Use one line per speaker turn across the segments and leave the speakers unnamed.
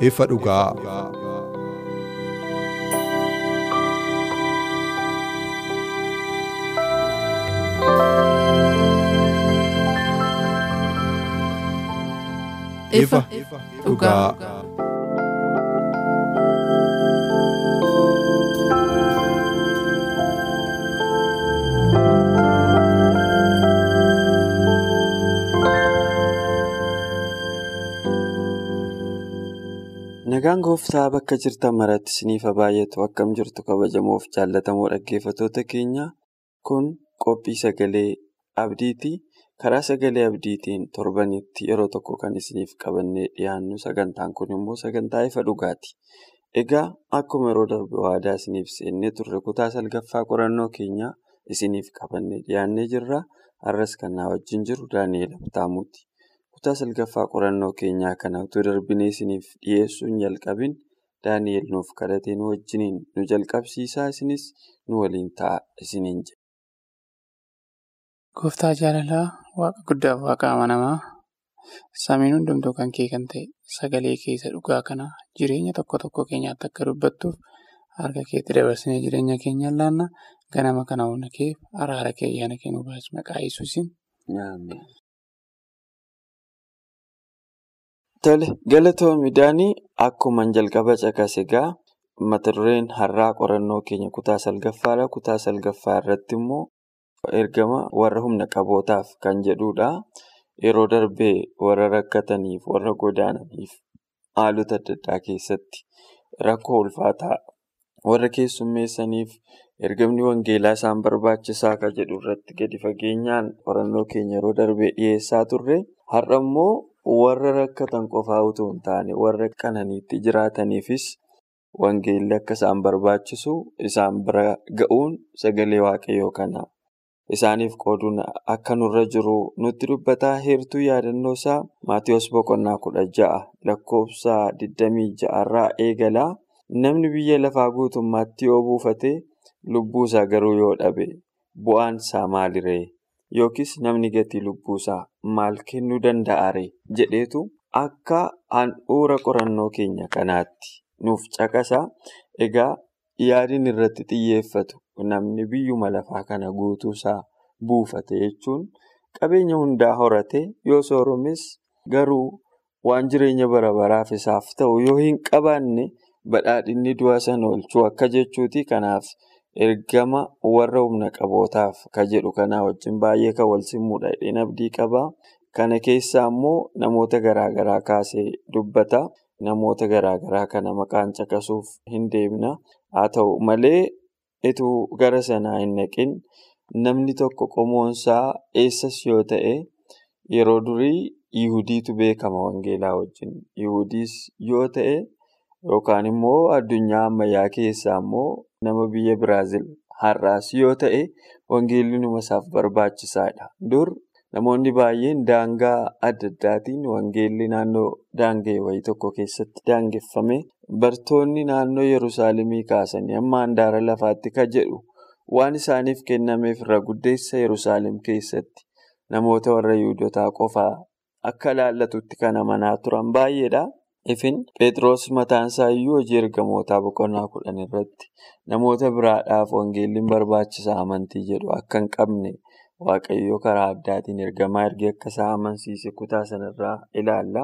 Ifa dhugaa.
Ifa dhugaa.
Nagaan gooftaa bakka jirtan maratti isiniif baay'atu akkam jirtu kabajamoof jaallatamoo dhaggeeffattoota keenya kun qophii sagalee abdiiti. Karaa sagalee abdiitiin torbanitti yeroo tokko kan isiniif qabannee dhiyaannu sagantaan kun immoo sagantaa ifa dhugaati. Egaa akkuma yeroo darbe waadaa isiniif seennee turre kutaa salgaffaa qorannoo keenyaa isiniif qabannee dhiyaannee jirra. Har'as kan na wajjin jiru Daani'eel Abtaamuuti. Kutaa salgaffaa qorannoo keenyaa kana utuu darbinee isiniif dhiyeessuun jalqabin daani'el nuuf kadhatee nu wajjiniin nu jalqabsiisaa isinis nu waliin ta'a isiniin jedhe.
Gooftaa jaalalaa waaqa guddaaf waaqa amanamaa samiin hundumtuu kan kee kan ta'e sagalee keessa dhugaa kana jireenya tokko tokko keenyaatti akka dubbattuuf harka keetti dabarsinee jireenya keenya laanna ganama kana humna kee araara kee ayyaana kee nu baas maqaa Yesuusiin.
Tole galatoomii daanii akkuma jalqaba caqase egaa mata dureen har'aa qorannoo keenya kutaa salgaffaadha. Kutaa salgaffaa irratti immoo ergama warra humna qabootaaf kan jedhudha. Yeroo darbee warra rakkataniif warra godaananiif haalota adda addaa keessatti rakkoo ulfaataa warra keessummeessaniif ergamni wangeelaa isaan barbaachisaa kan jedhu irratti gadi fageenyaan qorannoo keenya yeroo darbee dhiyeessaa turre har'a immoo. Warra rakkatan qofaa utuu hin taane warra qananiitti jiraataniifis wangeelli akka isaan barbaachisu isaan bira ga'uun sagalee waaqayyoo kana isaaniif qooduun akka nurra jiru nutti dubbataa heertuu yaadannoo isaa maatiyoos boqonnaa kudha ja'a lakkoofsa 26 irraa eegalaa namni biyya lafaa guutummaatti yoo buufate lubbuu isaa garuu yoo dhabe bu'aan isaa maaliree? Yookiis namni gatii lubbuusaa maal kennuu danda'are jedheetu akka handhuura qorannoo keenya kanaatti nuuf caqasa. Egaa yaadin irratti xiyyeeffatu namni biyyuma lafaa kana guutuusaa buufate jechuun qabeenya hundaa horate yoo sooromes garuu waan jireenya bara baraaf isaaf ta'u yoo hin qabaanne badhaadhinni du'a sana oolchuu akka jechuuti. Kanaaf. Ergama warra humna qabootaaf kan jedhu kanaa wajjin baay'ee kan wal simuudha jedheen abdii qaba. Kana keessaa immoo namoota garaagaraa kaasee dubbata. Namoota garaagaraa kana maqaan caqasuuf hin deemna. Haa ta'u malee ituu gara sanaa hin naqin namni tokko qomoonsaa eessas yoo ta'e yeroo durii Yihudiitu beekama wangeelaa wajjin. Yihudiis yoo ta'e yookaan immoo addunyaa ammayyaa keessaa immoo nama biyya Biraazil har'aas yoo ta'e wangeelli isaaf barbaachisaadha. Dur namoonni baay'een daangaa adda addaatiin wangeelli naannoo daanga'e wayii tokko keessatti daangeffame bartoonni naannoo Yerusaalemii kaasanii amma handaara lafaatti kan jedhu waan isaaniif kennameef irra guddeessa Yerusaalem keessatti namoota warra Yihudotaa qofaa akka laallatutti kan amanaa turan baay'eedha. Ifin Phexros mataan isaa iyyuu hojii ergamootaa boqonnaa kudhan irratti namoota biraadhaaf wangeelliin barbaachisaa amantii jedhu akka hin qabne waaqayyoo karaa addaatiin ergamaa ergee akka isaa amansiise kutaa sanarraa ilaalla.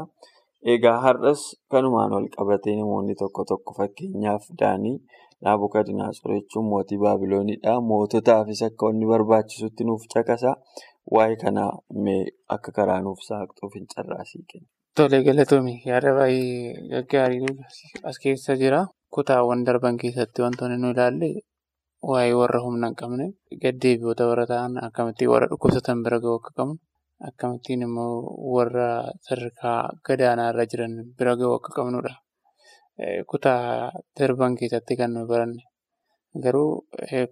Egaa har'as kanumaan wal qabatee namoonni tokko tokko fakkeenyaaf Daanii Naabukadnezar jechuun mootii Baabiloonidha. Moototaafis akka inni barbaachisutti nuuf caqasa. Waa'ee kanaa mee akka karaa nuuf saaqxuuf hin carraasii.
Tole galatoomii yaada baay'ee gaggaarii as keessa jira. kutaawwan darban keessatti wantoonni nu ilaalle waa'ee warra humna hin qabne gaddeebi'oota warra ta'an akkamittiin warra dhukkubsatan bira ga'uu akka qabnu akkamittiin immoo warra sadarkaa gadaanaa irra jiran bira ga'uu akka qabnudha. Kutaa darban keessatti kan nu baranne garuu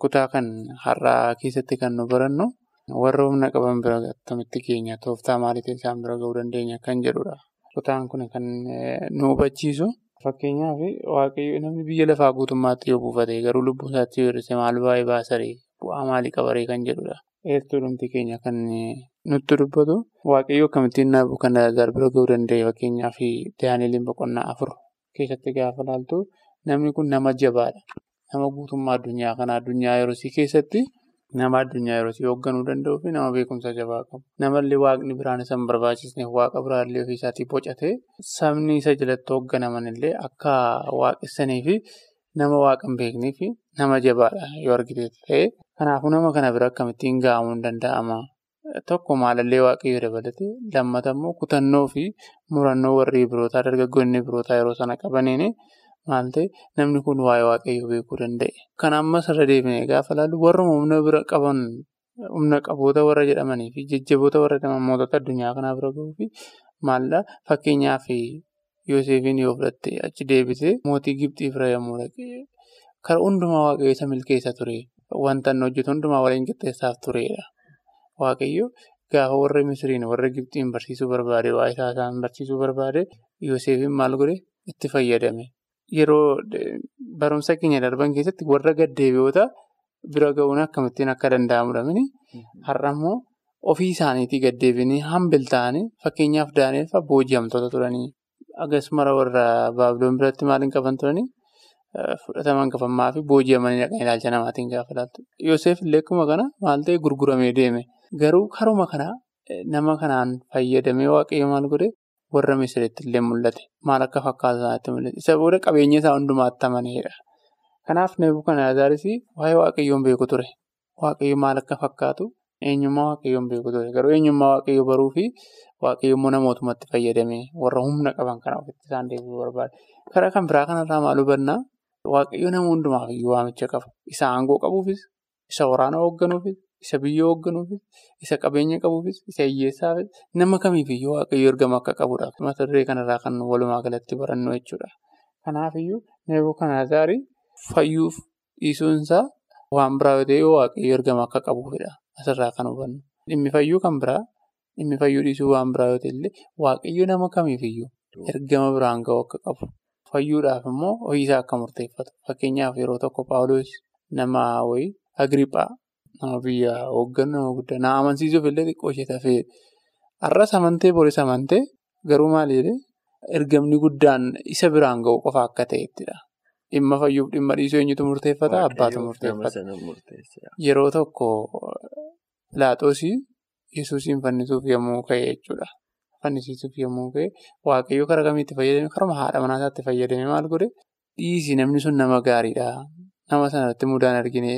kutaa kan har'aa keessatti kan nu barannu warra humna qaban bira akkamitti keenya tooftaa maaliitiin isaan bira ga'uu dandeenya kan jedhudha. Kutaan kun kan nu hubachiisu fakkeenyaaf waaqayyo namni biyya lafaa guutummaatti yoo buufate garuu lubbuu isaatti yoo hir'ise maal baay'ee baasaree bu'aa maalii qabaree kan jedhudha. Eertuu dhumti keenya kan nutti dubbatu waaqayyo akkamittiin naafuu kan bira ga'uu danda'e fakkeenyaaf daaniiliin boqonnaa afur keessatti gaafa ilaaltu namni kun nama jabaadha. Nama guutummaa addunyaa kanaa addunyaa yeroo keessatti nama addunyaa yeroo hoogganuu danda'uu fi nama beekumsa jabaa qabu. Namallee waaqni biraan isa hin barbaachisneef waaqa biraallee ofii isaatii bocatee sabni isa jalatti hoogganaman illee akka waaqessanii fi nama waaqa hin beeknee fi nama jabaadha yoo argite ta'e. Kanaafuu nama kana bira akkamittiin ga'amuu hin danda'ama. Tokko maalallee waaqayyo dabalate lammata immoo kutannoo fi murannoo warri birootaa dargaggoonni birootaa yeroo sana qabaniin maal ta'e namni kun waa'ee waaqayyoo beekuu danda'e. Kan ammas irra deebinee gaafa ilaallu warra humna bira qaban humna qaboota warra jedhamanii fi jajjaboota warra jedhaman mootota addunyaa kanaa bira gahuu fi maallaa fakkeenyaaf Yoosefiin yoo fudhatte achi deebisee mootii Gibxii bira yommuu dhaqee karaa hundumaa waaqayyo isa milkeessa ture. Wanta inni hojjetu hundumaa waliin qixxeessaaf turedha. Waaqayyo gaafa warra Misiriin warra Gibxiin barsiisuu barbaade waa isaa isaan barsiisuu barbaade Yoosefiin maal godhe itti fayyadame. Yeroo barumsa keenya darban keessatti warra gaddeebi'oota bira ga'uun akkamittiin akka danda'amudha. Har'a immoo ofii isaaniitii gaddeebiinii hambal ta'anii fakkeenyaaf Daani'eel fa'aa booji'amtoota turanii akkasuma warra Baabiloon biratti maal hin qaban turanii fudhataman qabammaa fi booji'amanii dhaqan ilaalcha namaatiin gaafa ilaaltu. Yoosef illee akkuma kana maal ta'e gurguramee deeme. Garuu karuma kana nama kanaan fayyadamee waaqayyo maal godhe warra Misiritti illee mul'ate. Maal akka fakkaatu isaanitti mul'ate. Isa booda qabeenya isaa hundumaatti amanedha. Kanaaf Nebukadnezaris waa'ee waaqayyoon beeku ture. Waaqayyo maal akka fakkaatu eenyummaa waaqayyoon beeku ture. Garuu eenyummaa waaqayyoo baruu fi waaqayyo immoo namootumatti fayyadamee warra humna qaban kana ofitti isaan deebisuu barbaade. Karaa kan biraa kanarraa maal hubannaa? Waaqayyo nama hundumaaf iyyuu waamicha qaba. Isa aangoo qabuufis, isa waraana hoogganuufis, isa biyya hoogganuufis, isa qabeenya qabuufis, isa hiyyeessaafis nama kamiifiyyuu waaqayyo ergama akka qabudha. Mata duree kanarraa kan walumaa galatti barannu jechuudha. Kanaafiyyuu Nebukadnezar fayyuuf dhiisuunsaa waan biraa yoo ta'e waaqayyo ergama akka qabuufidha. Asirraa kan hubannu. Dhimmi fayyuu kan biraa, dhimmi fayyuu dhiisuu waan biraa yoo ta'e illee waaqayyo nama kamiifiyyuu ergama biraan ga'u akka qabu. Fayyuudhaaf immoo ho'iisaa akka murteeffatu. Fakkeenyaaf yeroo tokko Paawuloos nama wayii Agriiphaa nama biyya hoogganu nama guddaa nama amansiisuuf illee xiqqoo ishee tafee har'as amantee boris amantee garuu maal jedhee ergamni guddaan isa biraan ga'u qofa akka ta'ettidha. Dhimma fayyuuf dhimma dhiisuu eenyutu murteeffata? Abbaatu murteeffata. Yeroo tokko Pilaaxoosii Yesuusiin fannisuuf yommuu ka'e jechuudha. Fannisiisuuf yommuu ka'e waaqayyo karaa kamiitti fayyadame? Karuma haadha manaa isaatti fayyadame maal godhe? Dhiisii namni sun nama gaariidha. Nama sanatti mudaan argine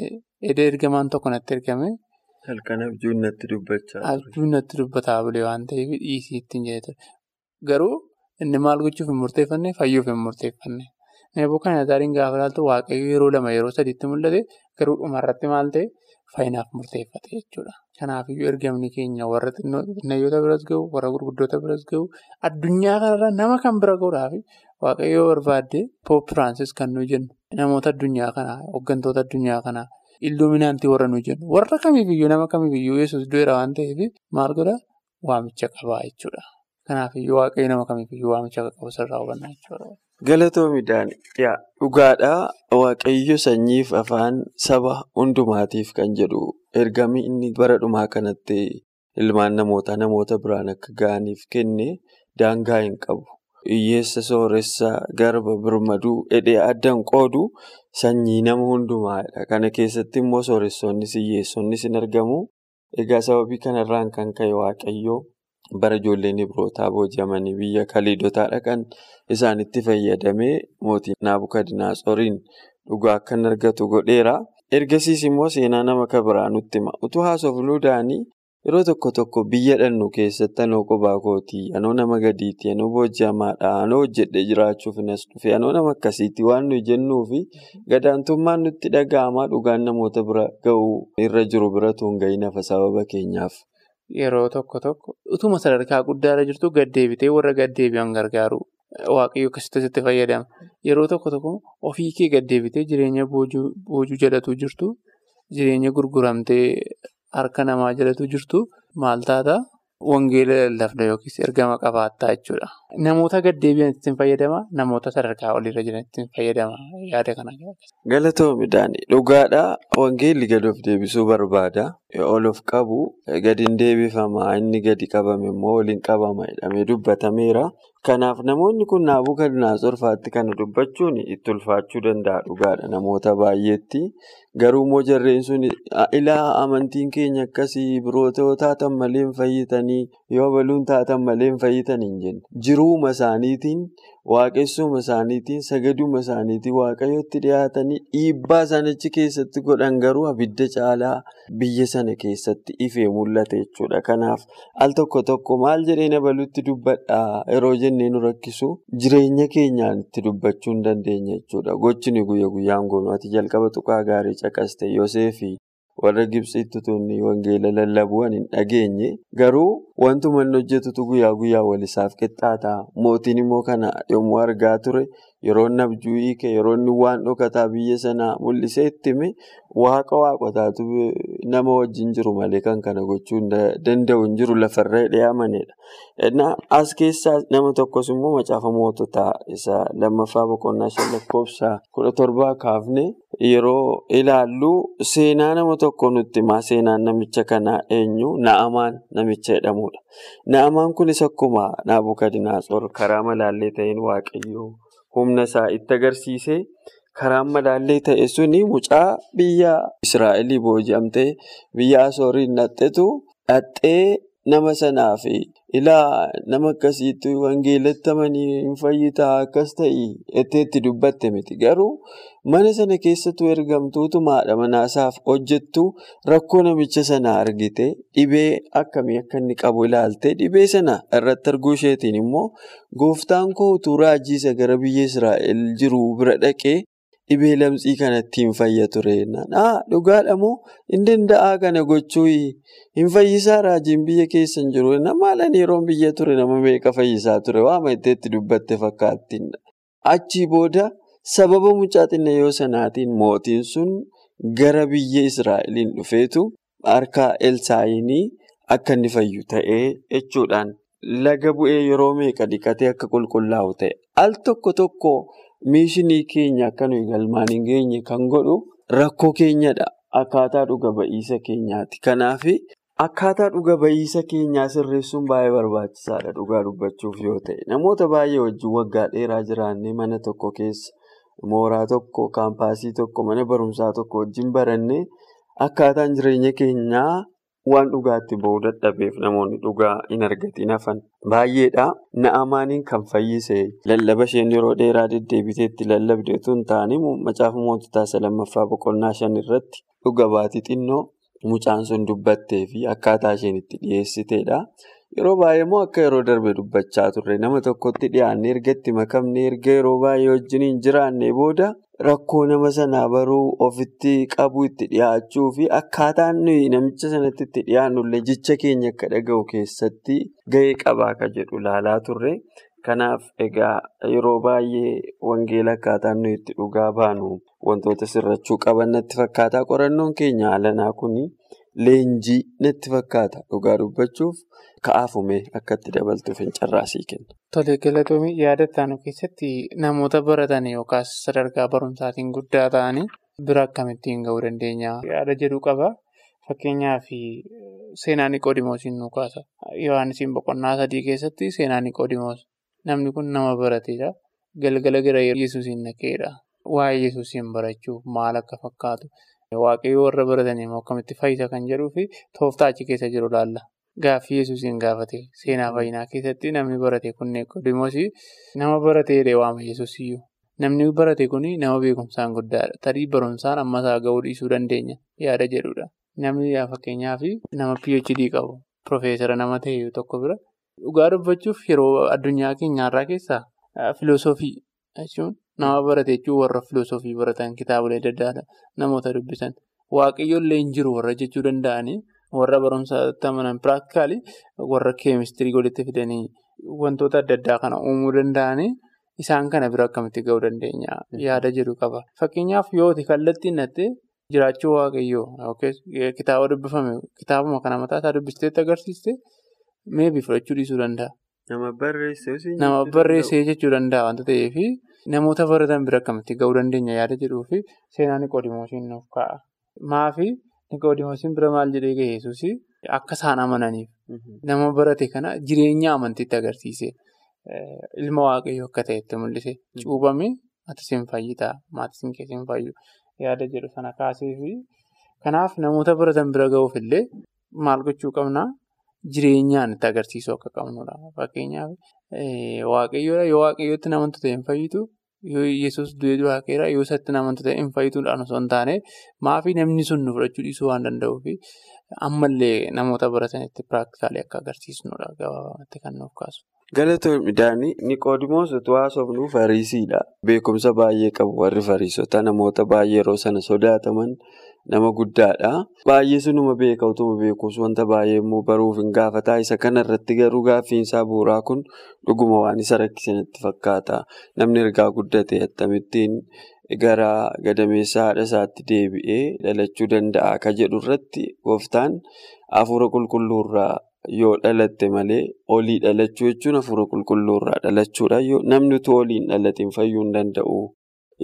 edda ergamaan tokko natti ergame.
Halkan abjuun natti dubbachaa.
Abjuun natti dubbataa bule waan ta'eef dhiisii ittiin jedhe ture. Garuu inni maal gochuuf hin murteeffanne fayyuuf hin murteeffanne. Nebukadnezariin gaafa ilaaltu waaqayyo yeroo lama yeroo sadiitti mul'ate garuu dhumarratti maal ta'e fayyinaaf murteeffate jechuudha. Kanaafiyyuu ergamni keenya warra xinnayyoota biras ga'u warra gurguddoota biras ga'u addunyaa kanarra nama kan bira ga'uudhaaf waaqayyo barbaadde Poop Firaansis kan nuyi jennu namoota addunyaa kanaa hooggantoota addunyaa kanaa illuminaantii warra nuyi jennu warra kamiifiyyuu nama kamiifiyyuu yesus du'eera waan ta'eef maal godha waamicha qabaa jechuudha. Kanaafiyyuu waaqayyo nama kamiifiyyuu waamicha qabu sirraa hubannaa jechuudha.
Galatoomi Daani'el dhugaadhaa waaqayyo sanyiif afaan saba hundumaatiif kan jedhu ergamni inni bara dhumaa kanatti ilmaan namootaa namoota biraan akka ga'aniif kenne daangaa hin qabu. Hiyyeessa sooressa garba birmaduu hidhee addaan qoodu sanyii nama hundumaadha. Kana keessatti immoo sooressoonnis hiyyeessonnis hin argamu. Egaa sababii kanarraan kan ka'e waaqayyoo bara ijoolleen Ibrootaa booji'amanii biyya Kaliidotaa dhaqan isaanitti fayyadamee mootiin Naabukadinaasoriin dhugaa akka argatu godheera. Ergasiis immoo seenaa nama kan biraa nutti hima. Utuu haasofnuu daanii yeroo tokko tokko biyya dhannu keessatti anoo qophaa kootii anoo nama gadiitii anoo booji'amaadha anoo hojjedhee jiraachuuf nas dhufe anoo nama akkasiitii waan nuyi jennuu fi gadaantummaan nutti dhaga'amaa dhugaan namoota bira ga'uu irra jiru biratu hin ga'iin hafa sababa keenyaaf.
Yeroo tokko tokko utuma sadarkaa guddaarra jirtu gaddeebitee warra gaddeebi'an gargaaru. Waaqayyo akkasitti fayyadama. Yeroo tokko tokko ofii kee gaddeebitee jireenya boojuu jalatu jirtu jireenya gurguramtee harka namaa jalatu jirtu maal taata wangeela lallafda yookiis ergama qabaattaa jechuudha. Namoota gaddeebi'an ittiin fayyadama namoota sadarkaa olirra jiran ittiin fayyadama yaada kana.
Galatoomi Daanii dhugaadhaa wangeelli gadi of deebisuu barbaada. Ol of qabu gadi hin deebifama inni gadi qabame immoo waliin qabama jedhamee dubbatameera. Kanaaf namoonni kun Naabukadnezar fa'aatti kana dubbachuun itti ulfaachuu danda'a dhugaadha namoota baay'eetti. Garuu immoo jarreen sun ilaa amantiin keenya akkasii biroota yoo taatan malee hin fayyitanii yoo baluun taatan malee hin fayyitan hin jenne. Jiruuma isaaniitiin waaqessuma isaaniitiin sagaduma isaaniitiin waaqayyotti dhiyaatanii dhiibbaa isaan achi keessatti godhan garuu abidda caalaa biyya sana keessatti ifee mul'ata jechuudha. Kanaaf al tokko tokko maal jedhee na balutti dubbadhaa yeroo jennee nu rakkisu jireenya keenyaan itti dubbachuu hin dandeenya jechuudha. Gochini guyya guyyaan goonu ati jalqaba tuqaa gaarii caqaste Yoseefi warra Gibsiitti tunni wangeela lallabu'an hin dhageenye garuu wantuma inni hojjetutu guyyaa guyyaa walisaaf qixxaata. Mootiin immoo kana yommuu argaa ture yeroo abjuu hiike yeroo waan dhokataa biyya sanaa mul'isee itti hime waaqa waaqotaatu nama wajjin jiru malee kan kana gochuu danda'u hin jiru lafarra hidhee amanedha. As keessaa nama tokkos immoo macaafa moototaa isa lammaffaa boqonnaa shan lakkoofsa kudha torbaa kaafne yeroo ilaallu seenaa nama tokko nutti himaa seenaan namicha kanaa eenyu na'amaan namicha jedhamudha. Na'amaan kunis akkuma Naabukadnezar karaa malaallee ta'een waaqayyoo humna isaa itti agarsiise. Karaan malaallee ta'e suni mucaa biyya Israa'elii booji'amtee biyya Asooriin dhaxxetu dhaxxee nama sanaaf ilaa nama akkasiitti wangeelatti amanii hin fayyitaa akkas ta'ii itti dubbatte miti garuu mana sana keessattuu ergamtuutu haadha manaasaaf hojjettu rakkoo namicha sana argite dhibee akkamii akka inni qabu ilaalte dhibee sana irratti arguu isheetiin immoo gooftaan koo utuu raajii isa gara biyya Israa'el jiru bira dhaqee. Dhibee lamxii kanatti hin fayya ture. Dhugaadha moo hin danda'aa kana gochuu hin fayyisaa raajiin biyya keessa hin jiru. Maalaan yeroo biyya ture nama meeqa fayyisaa ture waama itti dubbatte fakkaatti. Achii booda sababa mucaa xinnayoo sanaatiin mootiin sun gara biyya Israa'eliin dhufeetu harka Elsaayinii akka inni fayyu ta'ee jechuudhaan laga bu'ee yeroo meeqa dhiqatee akka qulqullaa'u ta'e. Al tokko tokko. Miishinii keenya akka nuyi galmaan hin geenye kan godhu rakkoo keenyadha. Akkaataa dhuga ba'iisa keenyaati. Kanaaf akkaataa dhuga ba'iisa keenyaa sirreessuun baay'ee barbaachisaadha dhugaa dubbachuuf yoo ta'e. Namoota baay'ee wajjin waggaa dheeraa jiraannee mana tokko keessa mooraa tokko kaampaasii tokko mana barumsaa tokko wajjin barannee akkaataan jireenya keenyaa waan dhugaatti ba'uu dadhabeef namoonni dhugaa hin argatiin hafan baay'eedha. Na'amaaniin kan fayyise lallaba isheen yeroo dheeraa deddeebiteetti lallabde hin taane macaafa moototaa isa lammaffaa boqonnaa shan irratti dhuga baatii xinnoo mucaan sun dubbattee fi akkaataa isheen itti dhiyeessiteedha. Yeroo baay'ee immoo akka yeroo darbe dubbachaa turre nama tokkotti dhiyaannee erga itti makamne erga yeroo baay'ee wajjin hin jiraanne booda rakkoo nama sanaa baruu ofitti qabuu itti dhiyaachuu fi akkaataan namicha sanatti itti dhiyaannullee jecha keenya akka dhaga'u keessatti gahee qabaa akka jedhu ilaalaa turre. Kanaaf egaa yeroo baay'ee wangeela akkaataan nuyi itti dhugaa baanu wantoota sirrachuu qaban natti fakkaata. Qorannoon keenya haalanaa kuni leenjii natti fakkaata dhugaa dubbachuuf ka'aafumee akka itti dabaltuuf hin carraasii kenna.
Tole galatoomii yaada ittaanu keessatti namoota baratan yookaas sadarkaa barumsaatiin guddaa ta'anii bira akkamittiin gahuu dandeenya yaada jedhu qaba. Fakkeenyaaf seenaa Niqoodimoosiin nu kaasa. Yohaannisiin boqonnaa sadii keessatti seenaa Niqoodimoos namni kun nama barateedha. Galgala gara Yesuusiin naqeedha. Waa'ee Yesuusiin barachuuf maal akka fakkaatu. Waaqayyoo warra baratan immoo akkamitti fayyisa kan jedhuu fi tooftaa achi keessa jiru ilaalla. Gaaffii Yesuusiin gaafate seenaa fayyinaa keessatti namni barate kun Niqoodimoosii nama baratee waama Yesuusiyyuu. Namni barate kun nama beekumsaan guddaadha. Tarii barumsaan ammasaa gahuu dhiisuu dandeenya yaada jedhudha. namni fakkeenyaaf nama PhD qabu Profeesara nama ta'e tokko bira dhugaa dubbachuuf yeroo addunyaa keenyaarraa keessaa filoosofii jechuun nama barate jechuun warra filoosofii baratan kitaabolee adda addaa namoota dubbisan waaqayyoollee hin jiru warra jechuu danda'anii warra barumsaatti amanan piraaktikaalii warra keemistirii walitti fidanii wantoota adda addaa kana uumuu danda'anii. Isaan kana bira akkamitti gahuu dandeenya yaada jedhu qaba. Fakkeenyaaf yooti kallattiin nattee jiraachuu waaqayyoo kitaaba dubbifame kitaabuma kana mataa isaa dubbisteetti agarsiiste meebii fudhachuu dhiisuu danda'a.
Nama
barreessee jechuu danda'a wanta ta'eef namoota baratan bira akkamitti gahuu dandeenya? Yaada jedhuu fi seenaa Niqoodimoosiin nuuf ka'a. Maafi Niqoodimoosiin bira maal jedhee gahee Yesuus akka isaan amananiif. Nama barate kana jireenya amantiitti agarsiise. Ilma waaqayyoo akka ta'etti mul'ise. Cuubame maatis hin fayyitaa maatis hin keessa hin fayyu? Yaada jedhu sana kaaseefi kanaaf namoota baratan bira ga'uuf illee maal gochuu qabnaa jireenyaan itti agarsiisuu akka qabnudha. Fakkeenyaaf waaqayyoodha yoo waaqayyootti namoota ta'e hin fayyitu yoo yesus du'ee waaqeera yoo isatti namoota ta'e hin fayyituudhaan osoo hin taane maafii namni sun nu fudhachuu dhiisuu waan danda'uufi ammallee namoota baratanitti piraaktikaalii akka agarsiisnudha gabaabamatti kan nuuf kaasu.
Galatoon midhaanii Niqoodimoos utuu haasofnu fariisiidha. Beekumsa baay'ee qabu warri fariisota namoota baay'ee yeroo sana sodaataman nama guddaadha. Baay'ee sunuma beeka utuma beekuus wanta baay'ee immoo baruuf hin gaafataa. Isa kanarratti garuu gaaffiinsaa bu'uuraa kun dhuguma waan isa rakkisanitti fakkaata. Namni ergaa guddate akkamittiin gara gadameessa haadha isaatti deebi'ee dhalachuu danda'a akka jedhu irratti gooftaan hafuura qulqulluurraa. Yoo dhalatte malee olii dhalachuu jechuun hafuura qulqulluurraa dhalachuudha. Namni utuu olii hin dhalatiin fayyuu hin danda'u.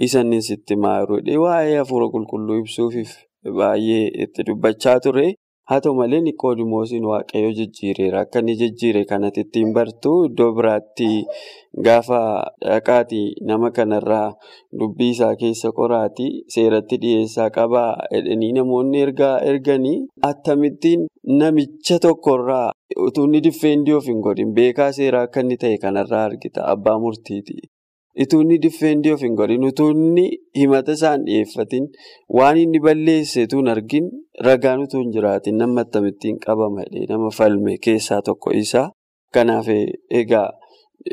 Isa inni sitti maaruudhe waa'ee hafuura qulqulluu ibsuufiif baay'ee itti dubbachaa ture. Haa ta'u malee Niqoodimoosiin waaqayyo jijjiireera. Akka inni jijjiire kanatti ittiin bartu iddoo biraatti gaafa dhaqaatii nama kanarraa dubbii isaa keessa qoraatii seeratti dhiyeessaa qabaa jedhanii namoonni ergaa erganii akkamittiin namicha tokkorraa utuu inni diffeendii of hin godhin beekaa seeraa akka inni ta'e kanarraa argita abbaa murtiiti. Utuu inni diffeendii of hin godhin utuu inni himata isaan dhiyeeffatin waan inni balleesse utuu hin argin ragaan utuu hin jiraatin nama akkamittiin qabama nama falme keessaa tokko isaa. Kanaaf egaa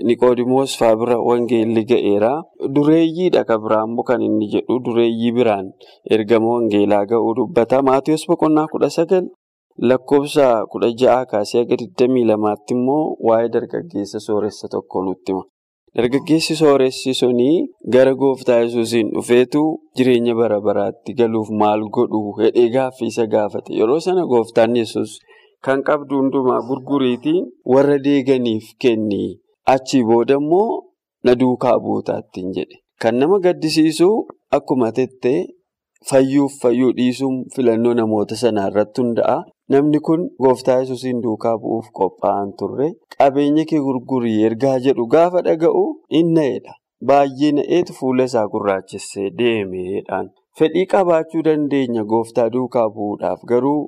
Niqoodimoos faabira wangeelli ga'eera. Dureeyyiidha kan biraan kan inni jedhu dureeyyii biraan ergama wangeelaa ga'uu dubbata. Maatiyoos boqonnaa kudha sagal lakkoofsa kudha ja'a kaasee aga 22tti immoo waa'ee dargaggeessa sooressa tokko nutti hima. Dargaggeessi sooressi sunii gara gooftaa yesuusiin dhufeetu jireenya bara baraatti galuuf maal godhu hedhee gaaffii isa gaafate. Yeroo sana gooftaan yesus kan qabdu hundumaa gurguriitii warra deeganiif kenni. Achii booda immoo na duukaa buutaattiin jedhe. Kan nama gaddisiisu akkuma tettee fayyuuf fayyuu dhiisuun filannoo namoota sanaa irratti hunda'a. Namni kun gooftaa yesuusiin duukaa bu'uuf qophaa'an turre qabeenya kee gurgurii ergaa jedhu gaafa dhaga'u inni na'edha. Baay'ee na'eetu fuula isaa gurraachessee deemeedhaan. Fedhii qabaachuu dandeenya gooftaa duukaa bu'uudhaaf garuu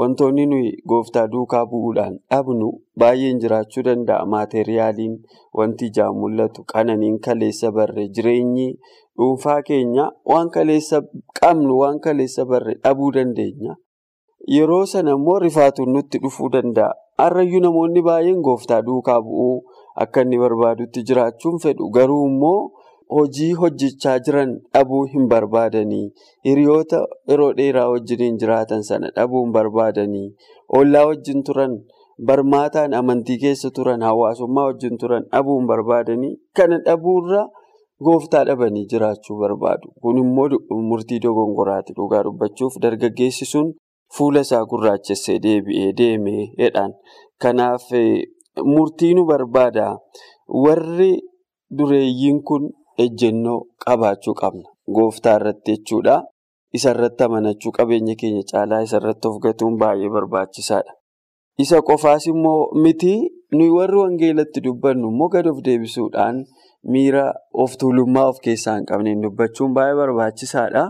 wantoonni nuyi gooftaa duukaa bu'uudhaan dhabnu baay'een jiraachuu danda'a. Maateriyaaliin wanti ijaan mul'atu qananiin kaleessa barre jireenyi dhuunfaa keenya waan kaleessa qabnu waan kaleessa barre dhabuu dandeenya. Yeroo sana immoo rifaatuun nutti dhufuu danda'a. Har'ayyuu namoonni baay'een gooftaa duukaa bu'uu akka inni barbaadutti jiraachuun fedhu. Garuu immoo hojii hojjechaa jiran dhabuu hin barbaadanii. Hiriyoota yeroo dheeraa wajjiniin jiraatan sana dhabuu hin barbaadanii. Ollaa wajjin turan, barmaataan amantii keessa turan, hawaasummaa wajjin turan dhabuu hin barbaadanii. Kana dhabuurra gooftaa dhabanii jiraachuu barbaadu. Kun immoo murtii dogongoraati dhugaa dubbachuuf dargaggeessi sun. Fuula isaa gurraachessee deebi'ee deemee jedhaan. Kanaaf murtii nu barbaada. Warri dureeyyiin kun ejjennoo qabaachuu qabna. Gooftaa irratti jechuudha. Isa irratti amanachuu qabeenya keenya caalaa isa irratti of gatuun baay'ee barbaachisaadha. Isa qofaas immoo miti nuyi warri wangeelatti dubbannu immoo gad of deebisuudhaan miira of tuulummaa of keessaa hin qabneen dubbachuun baay'ee barbaachisaadha.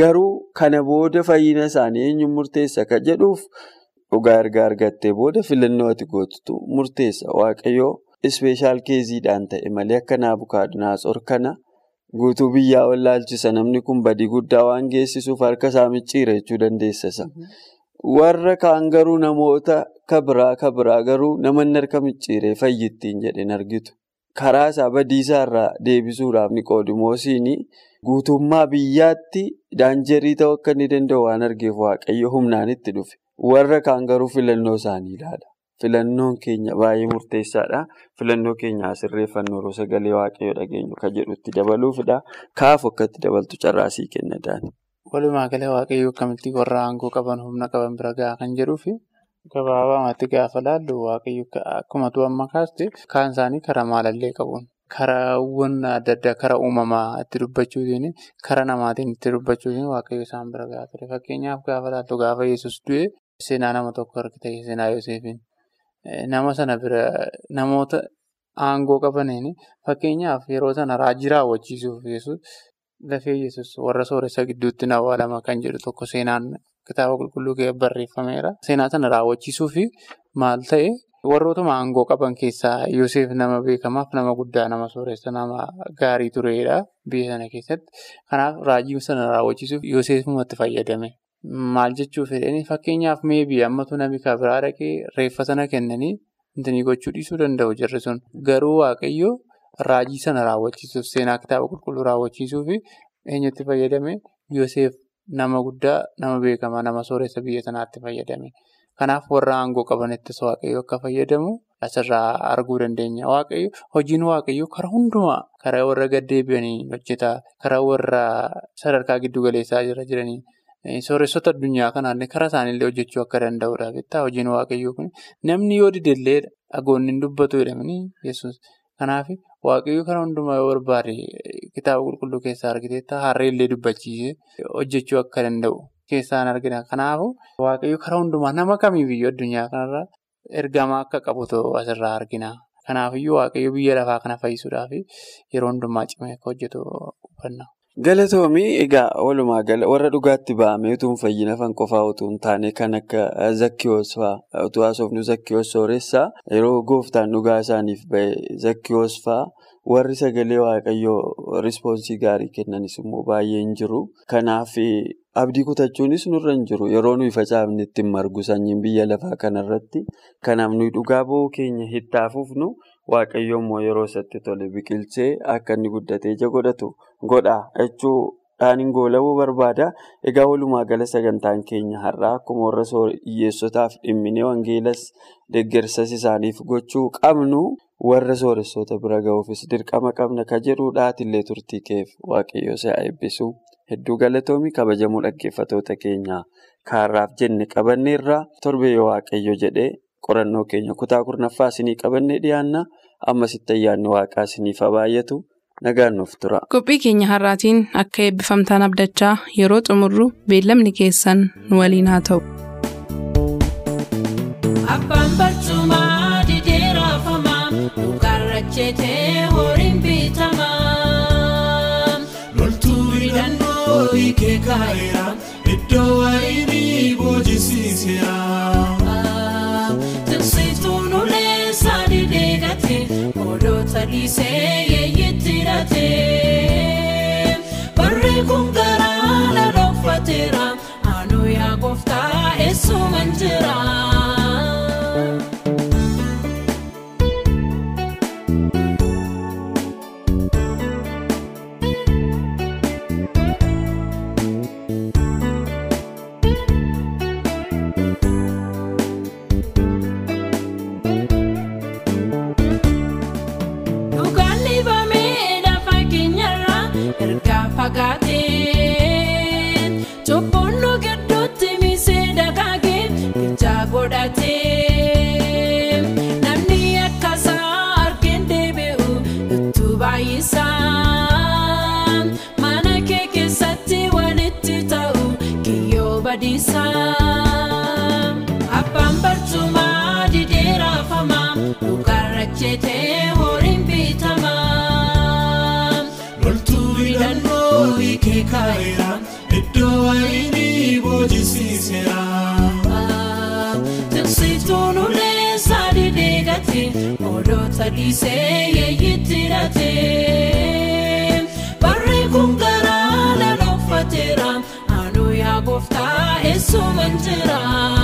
Garuu kana booda fayyina isaanii eenyu murteessa kan jedhuuf dhugaa erga argattee booda filannoo ati gootutu murteessa. Waaqayyoo ispeeshaal keeziidhaan ta'e malee akka Naabukaadnaatsor kana guutuu biyyaa wallaalchisa namni kun badii guddaa waan geessisuuf harka isaa micciira jechuu dandeessisa. warra kaan garuu namoota kabiraa kabiraa garuu namoonni harka micciiree fayyittiin jedheen argitu. Karaa isaa badiisaa irraa deebisuudhaaf Niqoodimoosiin guutummaa biyyaatti daanjerii ta'uu akka inni danda'u waan argeef waaqayyo humnaan itti dhufe. Warra kaan garuu filannoo isaanii ilaala. Filannoon keenya baay'ee murteessaadha. Filannoo keenya asirreeffannoo yeroo sagalee waaqayyoo dhageenyu kan jedhutti dabaluufidha. Kaafu akka itti dabaltu carraasii kenna daani.
Walumaa galee waaqayyoo akkamitti warra aangoo qaban humna qaban bira gahaa kan jedhuufi gabaabumatti gaafa laallu waaqayyo akkuma amma kaaste kaan isaanii karaa maalallee qabuun karaawwan adda addaa karaa uumamaa itti dubbachuutiin karaa namaatiin itti dubbachuutiin waaqayyo isaan bira gahaa ture. Fakkeenyaaf gaafa laaltu gaafa yesus du'e seenaa nama tokko argite seenaa Yoosefiin. Nama sana bira namoota aangoo qabaniin fakkeenyaaf yeroo sana raajii raawwachiisuuf lafee yesus warra sooressa gidduutti awwaalama kan jedhu tokko seenaan kitaaba qulqulluu keessatti barreeffameera. Seenaa sana raawwachiisuuf maal ta'e warrootuma aangoo qaban keessaa Yoosef nama beekamaaf nama guddaa nama sooressa nama gaarii turedha biyya sana keessatti. Kanaaf raajii sana raawwachiisuuf Yoosefumatti fayyadame. Maal jechuuf jedhanii fakkeenyaaf meebii ammatu namni biraa dhaqee reeffa sana kennanii intini gochuu dhiisuu danda'u jirri sun. Garuu waaqayyo raajii sana raawwachiisuuf seenaa kitaaba qulqulluu raawwachiisuuf eenyutti fayyadame Yoosef nama guddaa nama beekamaa nama sooressa biyya sanaatti fayyadame. Kanaaf warra aangoo qabanittis waaqayyo akka fayyadamu asirraa arguu dandeenya. Waaqayyo hojiin waaqayyoo karaa hundumaa karaa warra gaddeebi'anii hojjeta. Karaa warra sadarkaa giddu galeessaa jira jiranii. Sooressota addunyaa kanaallee karaa isaaniillee hojjechuu akka danda'udha. Hojiin waaqayyoo kun namni yoo didellee dhagoonni hin dubbatu jedhamanii Kanaaf waaqayyoo karaa hundumaa yoo barbaade kitaaba qulqulluu keessaa argiteetta harreellee dubbachiisee hojjechuu akka danda'u keessaan argina. Kanaafuu waaqayyoo karaa hundumaa nama kamiifiyyuu addunyaa kanarra ergamaa akka qabutu asirraa argina. Kanaafiyyuu waaqayyoo biyya lafaa kana fayyisuudhaaf yeroo hundumaa cimee akka hojjetu hubanna.
Galatoomii egaa walumaa gala warra dhugaatti ba'amee utuu fayyina afaan qofaa utuu hin taane kan akka zakkiyoos fa'aa utuu haasofnu zakkiyoos sooressaa yeroo gooftaan dhugaa isaaniif ba'e zakkiyoos fa'aa warri sagalee waaqayyoo rispoonsii gaarii kennanis immoo baay'ee hin jiru. Kanaaf abdii kutachuunis nurra hin jiru yeroo nuyi facaafne ittiin margu sanyiin biyya lafaa kanarratti kanaaf nuyi dhugaa ba'uu keenya hittaafuufnu. Waaqayyo immoo yeroo isatti tole biqilchee akka inni guddatee ija godhatu godha jechuudhaan hin goolabuu barbaada. Egaa walumaa gala sagantaan keenya har'aa akkuma warra hiyyeessotaaf dhimminee wangeelas deeggarsas isaaniif gochuu qabnu warra sooressoota bira ga'uufis dirqama qabna ka jedhuudhaatillee turtii keef waaqayyo si'a eebbisu. Hedduu galatoomi kabajamuu dhaggeeffatoota keenya kaarraaf jenne qabanneerra torbee waaqayyo jedhee. Qorannoo keenya kutaa kurnaffaa isinii qabannee dhiyaanna ammasitti ayyaanni waaqaa isiniif baay'atu nagaan nuuf tura.
qophii keenya har'aatiin akka eebbifamtaan abdachaa yeroo xumurru beellamni keessan nu waliin haa ta'u.
Abbaan barcumaa didee raafamaa Sadiisee yeeyitti hidhatee barree kun garaa na dhokfateera aanuu yaa gooftaa eessuman jira. Kiyyoo badiisaa abbaan barcumaa didee raafamaa dhugaarra jeetee horiin bitamaa loltuu hidhannoo hiikee kaa'eera iddoo waayinii boojisiiseera. Tiksituun ulee sadii deegate oolota dhiisee yeeyitti hidhatee Yesuuman jira.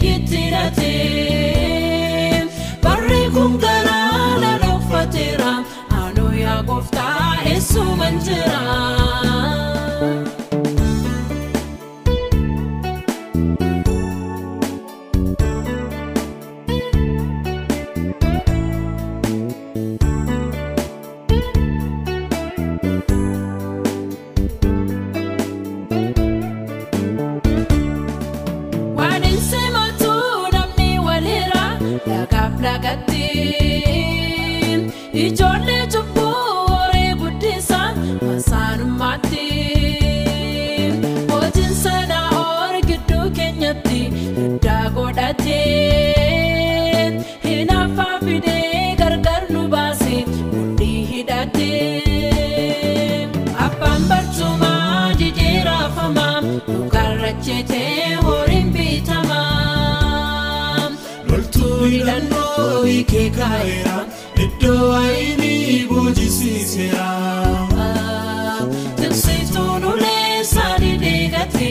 suban jira.
kaayeera iddoo waayinii boojisiiseera.
Timsiituun ulee isaanii deegate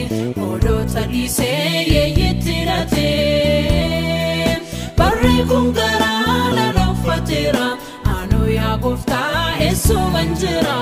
oolota dhiisee yeeyitti hidhatee barree kun garaa laala uffateera aanoo yaa gooftaa eessuuman jira.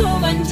so when